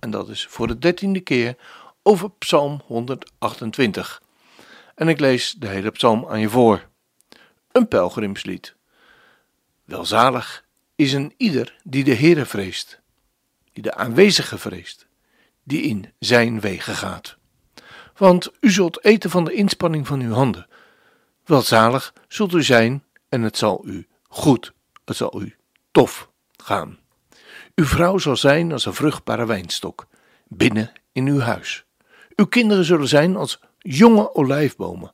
en dat is voor de dertiende keer, over Psalm 128. En ik lees de hele psalm aan je voor. Een pelgrimslied. Welzalig is een ieder die de Heere vreest, die de aanwezige vreest, die in zijn wegen gaat. Want u zult eten van de inspanning van uw handen. Welzalig zult u zijn en het zal u goed, het zal u tof gaan. Uw vrouw zal zijn als een vruchtbare wijnstok, binnen in uw huis. Uw kinderen zullen zijn als jonge olijfbomen,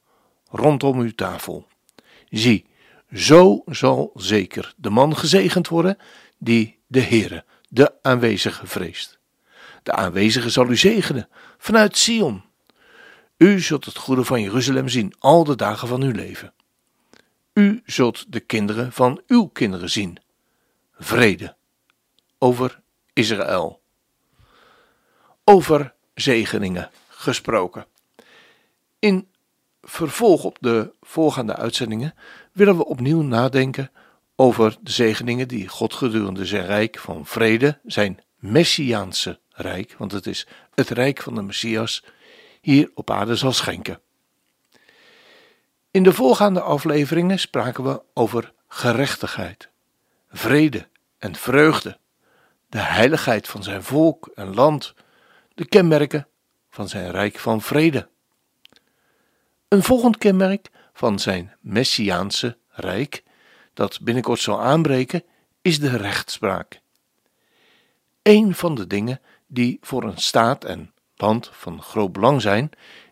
rondom uw tafel. Zie, zo zal zeker de man gezegend worden die de Heere, de aanwezige, vreest. De aanwezige zal u zegenen vanuit Sion. U zult het goede van Jeruzalem zien al de dagen van uw leven. U zult de kinderen van uw kinderen zien. Vrede over Israël. Over zegeningen gesproken. In vervolg op de voorgaande uitzendingen willen we opnieuw nadenken over de zegeningen die God gedurende zijn rijk van vrede, zijn messiaanse rijk, want het is het rijk van de Messias, hier op aarde zal schenken. In de voorgaande afleveringen spraken we over gerechtigheid, vrede en vreugde, de heiligheid van zijn volk en land, de kenmerken van zijn rijk van vrede. Een volgend kenmerk van zijn messiaanse rijk, dat binnenkort zal aanbreken, is de rechtspraak. Een van de dingen die voor een staat en land van groot belang zijn,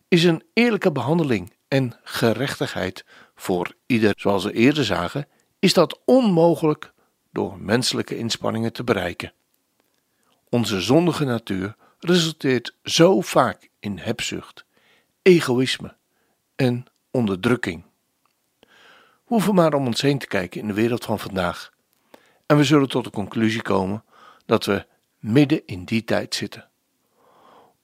is een eerlijke behandeling en gerechtigheid voor ieder. Zoals we eerder zagen, is dat onmogelijk door menselijke inspanningen te bereiken. Onze zondige natuur resulteert zo vaak in hebzucht, egoïsme en onderdrukking. We hoeven maar om ons heen te kijken in de wereld van vandaag. En we zullen tot de conclusie komen dat we midden in die tijd zitten.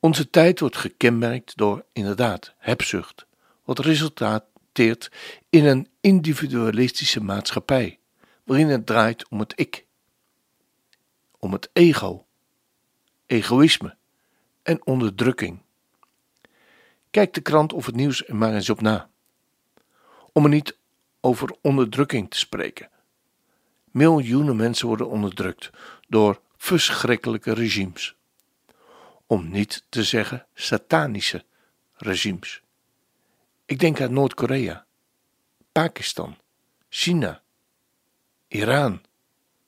Onze tijd wordt gekenmerkt door inderdaad hebzucht, wat resulteert in een individualistische maatschappij, waarin het draait om het ik, om het ego, egoïsme en onderdrukking. Kijk de krant of het nieuws er maar eens op na. Om er niet over onderdrukking te spreken. Miljoenen mensen worden onderdrukt door verschrikkelijke regimes. Om niet te zeggen satanische regimes. Ik denk aan Noord-Korea, Pakistan, China, Iran,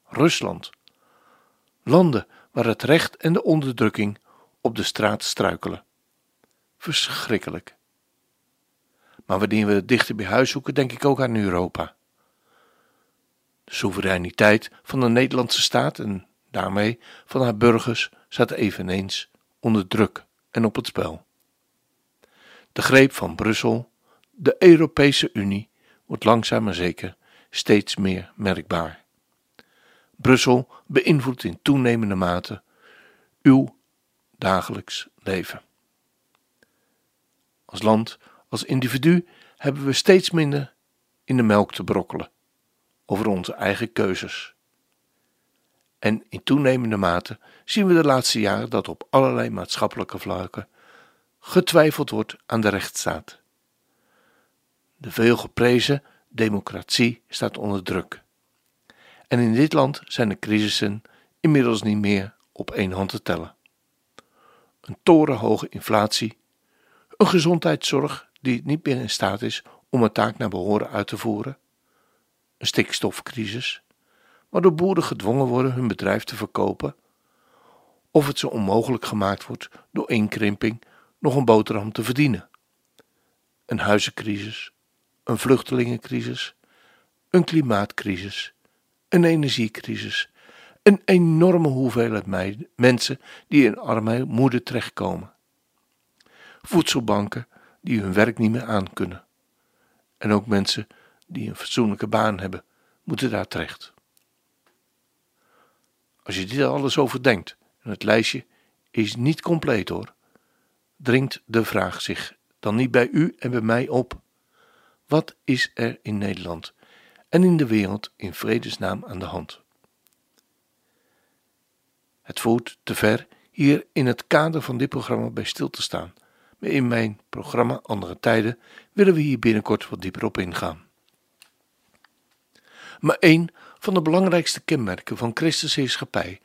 Rusland. Landen waar het recht en de onderdrukking op de straat struikelen. Verschrikkelijk. Maar wanneer we dichter bij huis zoeken, denk ik ook aan Europa. De soevereiniteit van de Nederlandse staat en daarmee van haar burgers staat eveneens onder druk en op het spel. De greep van Brussel, de Europese Unie, wordt langzaam maar zeker steeds meer merkbaar. Brussel beïnvloedt in toenemende mate uw dagelijks leven. Als land, als individu hebben we steeds minder in de melk te brokkelen over onze eigen keuzes. En in toenemende mate zien we de laatste jaren dat op allerlei maatschappelijke vlakken getwijfeld wordt aan de rechtsstaat. De veel geprezen democratie staat onder druk. En in dit land zijn de crisissen inmiddels niet meer op één hand te tellen. Een torenhoge inflatie, een gezondheidszorg die niet meer in staat is om een taak naar behoren uit te voeren, een stikstofcrisis, waardoor boeren gedwongen worden hun bedrijf te verkopen, of het ze onmogelijk gemaakt wordt door inkrimping nog een boterham te verdienen. Een huizencrisis, een vluchtelingencrisis, een klimaatcrisis, een energiecrisis Een enorme hoeveelheid mensen die in armoede terechtkomen. Voedselbanken die hun werk niet meer aan kunnen. En ook mensen die een fatsoenlijke baan hebben, moeten daar terecht. Als je dit alles overdenkt, en het lijstje is niet compleet hoor, dringt de vraag zich dan niet bij u en bij mij op: wat is er in Nederland en in de wereld in vredesnaam aan de hand? Het voert te ver hier in het kader van dit programma bij stil te staan. Maar in mijn programma Andere Tijden willen we hier binnenkort wat dieper op ingaan. Maar één van de belangrijkste kenmerken van Christus heerschappij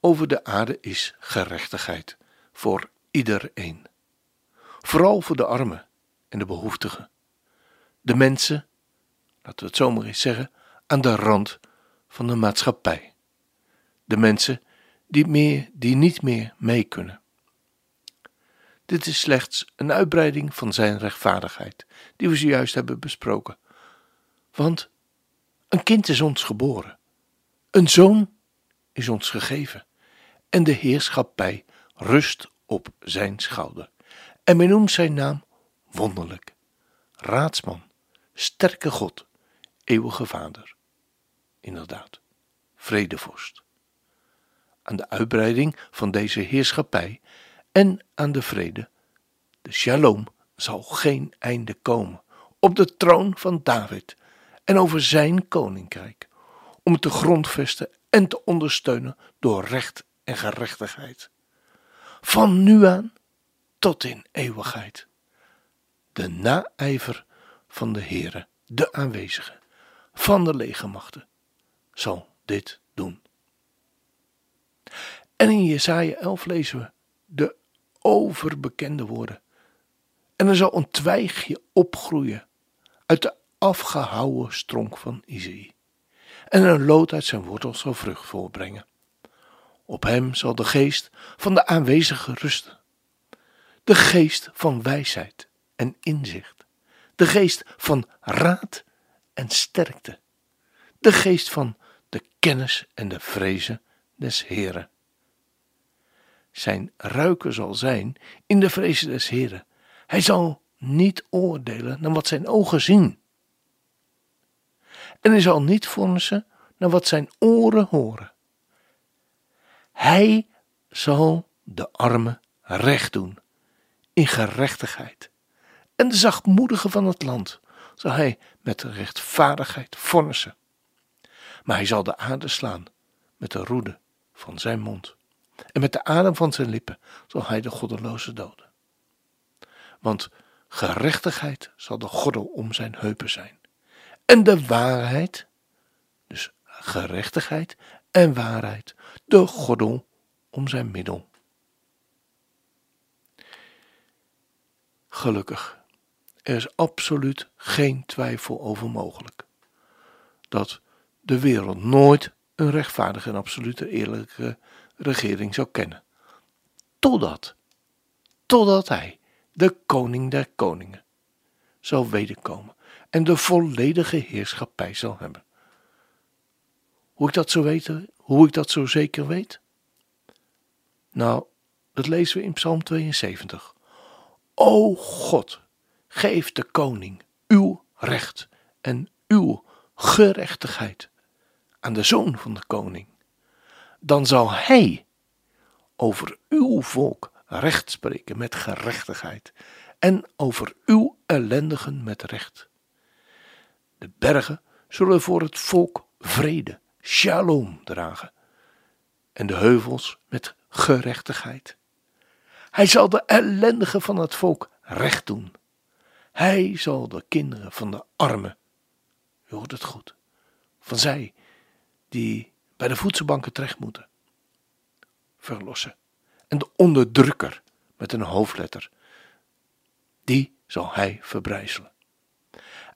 over de aarde is gerechtigheid voor iedereen. Vooral voor de armen en de behoeftigen. De mensen, laten we het zomaar eens zeggen, aan de rand van de maatschappij. De mensen die, meer, die niet meer mee kunnen. Dit is slechts een uitbreiding van zijn rechtvaardigheid, die we zojuist hebben besproken. Want een kind is ons geboren, een zoon is ons gegeven, en de heerschappij rust op zijn schouder. En men noemt zijn naam wonderlijk, raadsman, sterke God, eeuwige Vader. Inderdaad, vredevorst. Aan de uitbreiding van deze heerschappij en aan de vrede, de shalom, zal geen einde komen op de troon van David en over zijn koninkrijk, om het te grondvesten en te ondersteunen door recht en gerechtigheid. Van nu aan tot in eeuwigheid. De naijver van de Heere, de aanwezige, van de legermachten, zal dit doen. En in Jesaja 11 lezen we de overbekende woorden. En er zal een twijgje opgroeien uit de afgehouwen stronk van Isaïe. En een lood uit zijn wortels zal vrucht voorbrengen. Op hem zal de geest van de aanwezige rusten. De geest van wijsheid en inzicht. De geest van raad en sterkte. De geest van de kennis en de vrezen des Heren. Zijn ruiken zal zijn in de vrezen des Heren. Hij zal niet oordelen naar wat zijn ogen zien. En hij zal niet vonnissen naar wat zijn oren horen. Hij zal de armen recht doen, in gerechtigheid. En de zachtmoedigen van het land zal hij met rechtvaardigheid vonnissen. Maar hij zal de aarde slaan met de roede van zijn mond. En met de adem van zijn lippen zal hij de goddeloze doden. Want gerechtigheid zal de gordel om zijn heupen zijn. En de waarheid, dus gerechtigheid en waarheid, de gordel om zijn middel. Gelukkig, er is absoluut geen twijfel over mogelijk dat de wereld nooit een rechtvaardige en absolute eerlijke regering zou kennen. Totdat, totdat hij, de koning der koningen, zal wederkomen en de volledige heerschappij zal hebben. Hoe ik dat zo weet, hoe ik dat zo zeker weet? Nou, dat lezen we in Psalm 72. O God, geef de koning uw recht en uw gerechtigheid aan de zoon van de koning. Dan zal hij over uw volk recht spreken met gerechtigheid en over uw ellendigen met recht. De bergen zullen voor het volk vrede, shalom dragen en de heuvels met gerechtigheid. Hij zal de ellendigen van het volk recht doen. Hij zal de kinderen van de armen, u hoort het goed, van zij die bij de voedselbanken terecht moeten, verlossen. En de onderdrukker met een hoofdletter, die zal hij verbrijzelen.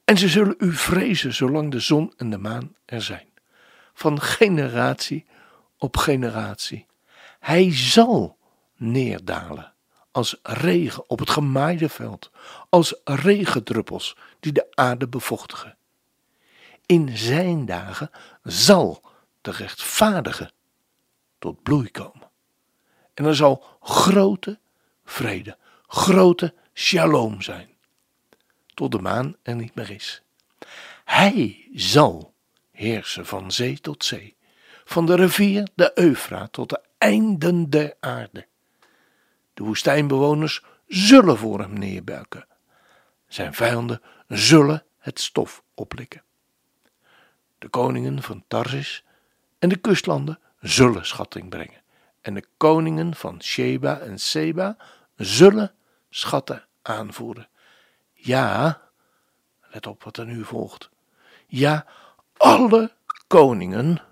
En ze zullen u vrezen zolang de zon en de maan er zijn, van generatie op generatie. Hij zal neerdalen als regen op het gemaaide veld, als regendruppels die de aarde bevochtigen. In zijn dagen zal de rechtvaardige tot bloei komen. En er zal grote vrede, grote shalom zijn, tot de maan er niet meer is. Hij zal heersen van zee tot zee, van de rivier de Eufraat tot de einden der aarde. De woestijnbewoners zullen voor hem neerbuiken. Zijn vijanden zullen het stof oplikken. De koningen van Tarsis en de kustlanden zullen schatting brengen. En de koningen van Sheba en Seba zullen schatten aanvoeren. Ja, let op wat er nu volgt. Ja, alle koningen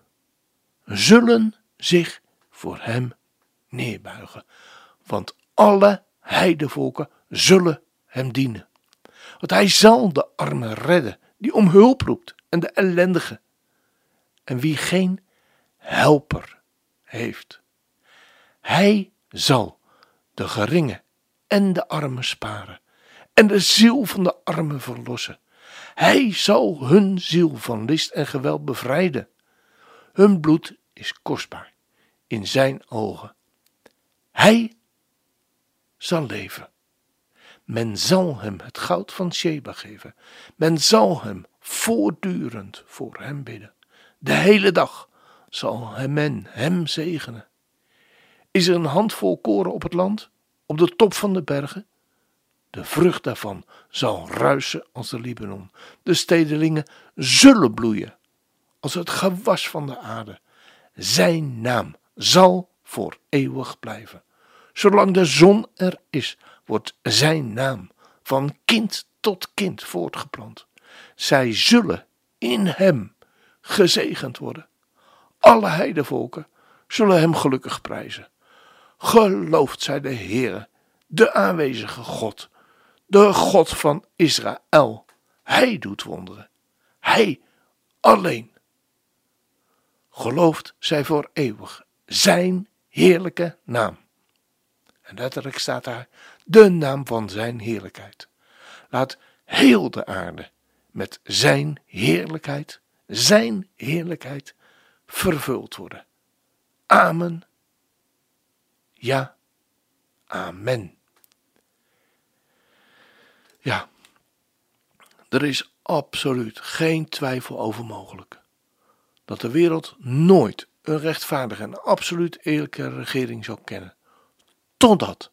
zullen zich voor hem neerbuigen, want alle heidevolken zullen hem dienen. Want hij zal de armen redden die om hulp roept en de ellendige. En wie geen helper heeft, hij zal de geringe en de armen sparen en de ziel van de armen verlossen. Hij zal hun ziel van list en geweld bevrijden. Hun bloed is kostbaar in zijn ogen. Hij zal leven. Men zal hem het goud van Sheba geven. Men zal hem voortdurend voor hem bidden. De hele dag zal men hem zegenen. Is er een handvol koren op het land, op de top van de bergen? De vrucht daarvan zal ruisen als de Libanon. De stedelingen zullen bloeien als het gewas van de aarde. Zijn naam zal voor eeuwig blijven. Zolang de zon er is, wordt zijn naam van kind tot kind voortgeplant. Zij zullen in hem gezegend worden. Alle heidevolken zullen hem gelukkig prijzen. Geloofd zij de Heere, de aanwezige God, de God van Israël. Hij doet wonderen. Hij alleen. Geloofd zij voor eeuwig zijn heerlijke naam. En letterlijk staat daar de naam van zijn heerlijkheid. Laat heel de aarde met zijn heerlijkheid, zijn heerlijkheid vervuld worden. Amen. Ja, amen. Ja, er is absoluut geen twijfel over mogelijk dat de wereld nooit een rechtvaardige en absoluut eerlijke regering zal kennen. Totdat,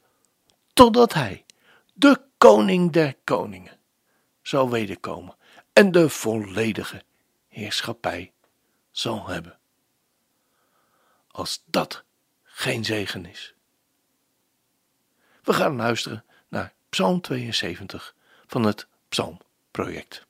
totdat hij, de koning der koningen, zal wederkomen en de volledige heerschappij zal hebben. Als dat geen zegen is. We gaan luisteren naar Psalm 72 van het Psalmproject.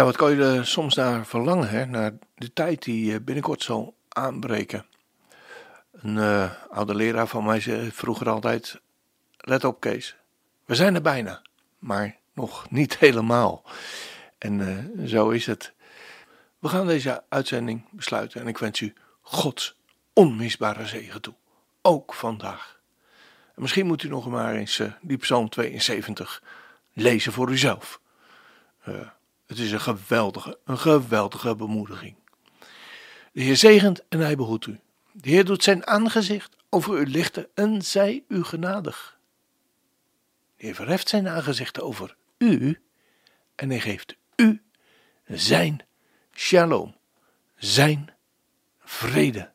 Ja, wat kan je er soms naar verlangen, hè? naar de tijd die eh, binnenkort zal aanbreken. Een uh, oude leraar van mij zei vroeger altijd: Let op, Kees, we zijn er bijna, maar nog niet helemaal. En zo is het. We gaan deze uitzending besluiten en ik wens u Gods onmisbare zegen toe, ook vandaag. En misschien moet u nog maar eens die Psalm 72 lezen voor uzelf. Het is een geweldige, een geweldige bemoediging. De Heer zegent en hij behoedt u. De Heer doet zijn aangezicht over u lichten en zij u genadig. De Heer verheft zijn aangezicht over u en hij geeft u zijn shalom, zijn vrede.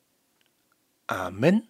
Amen.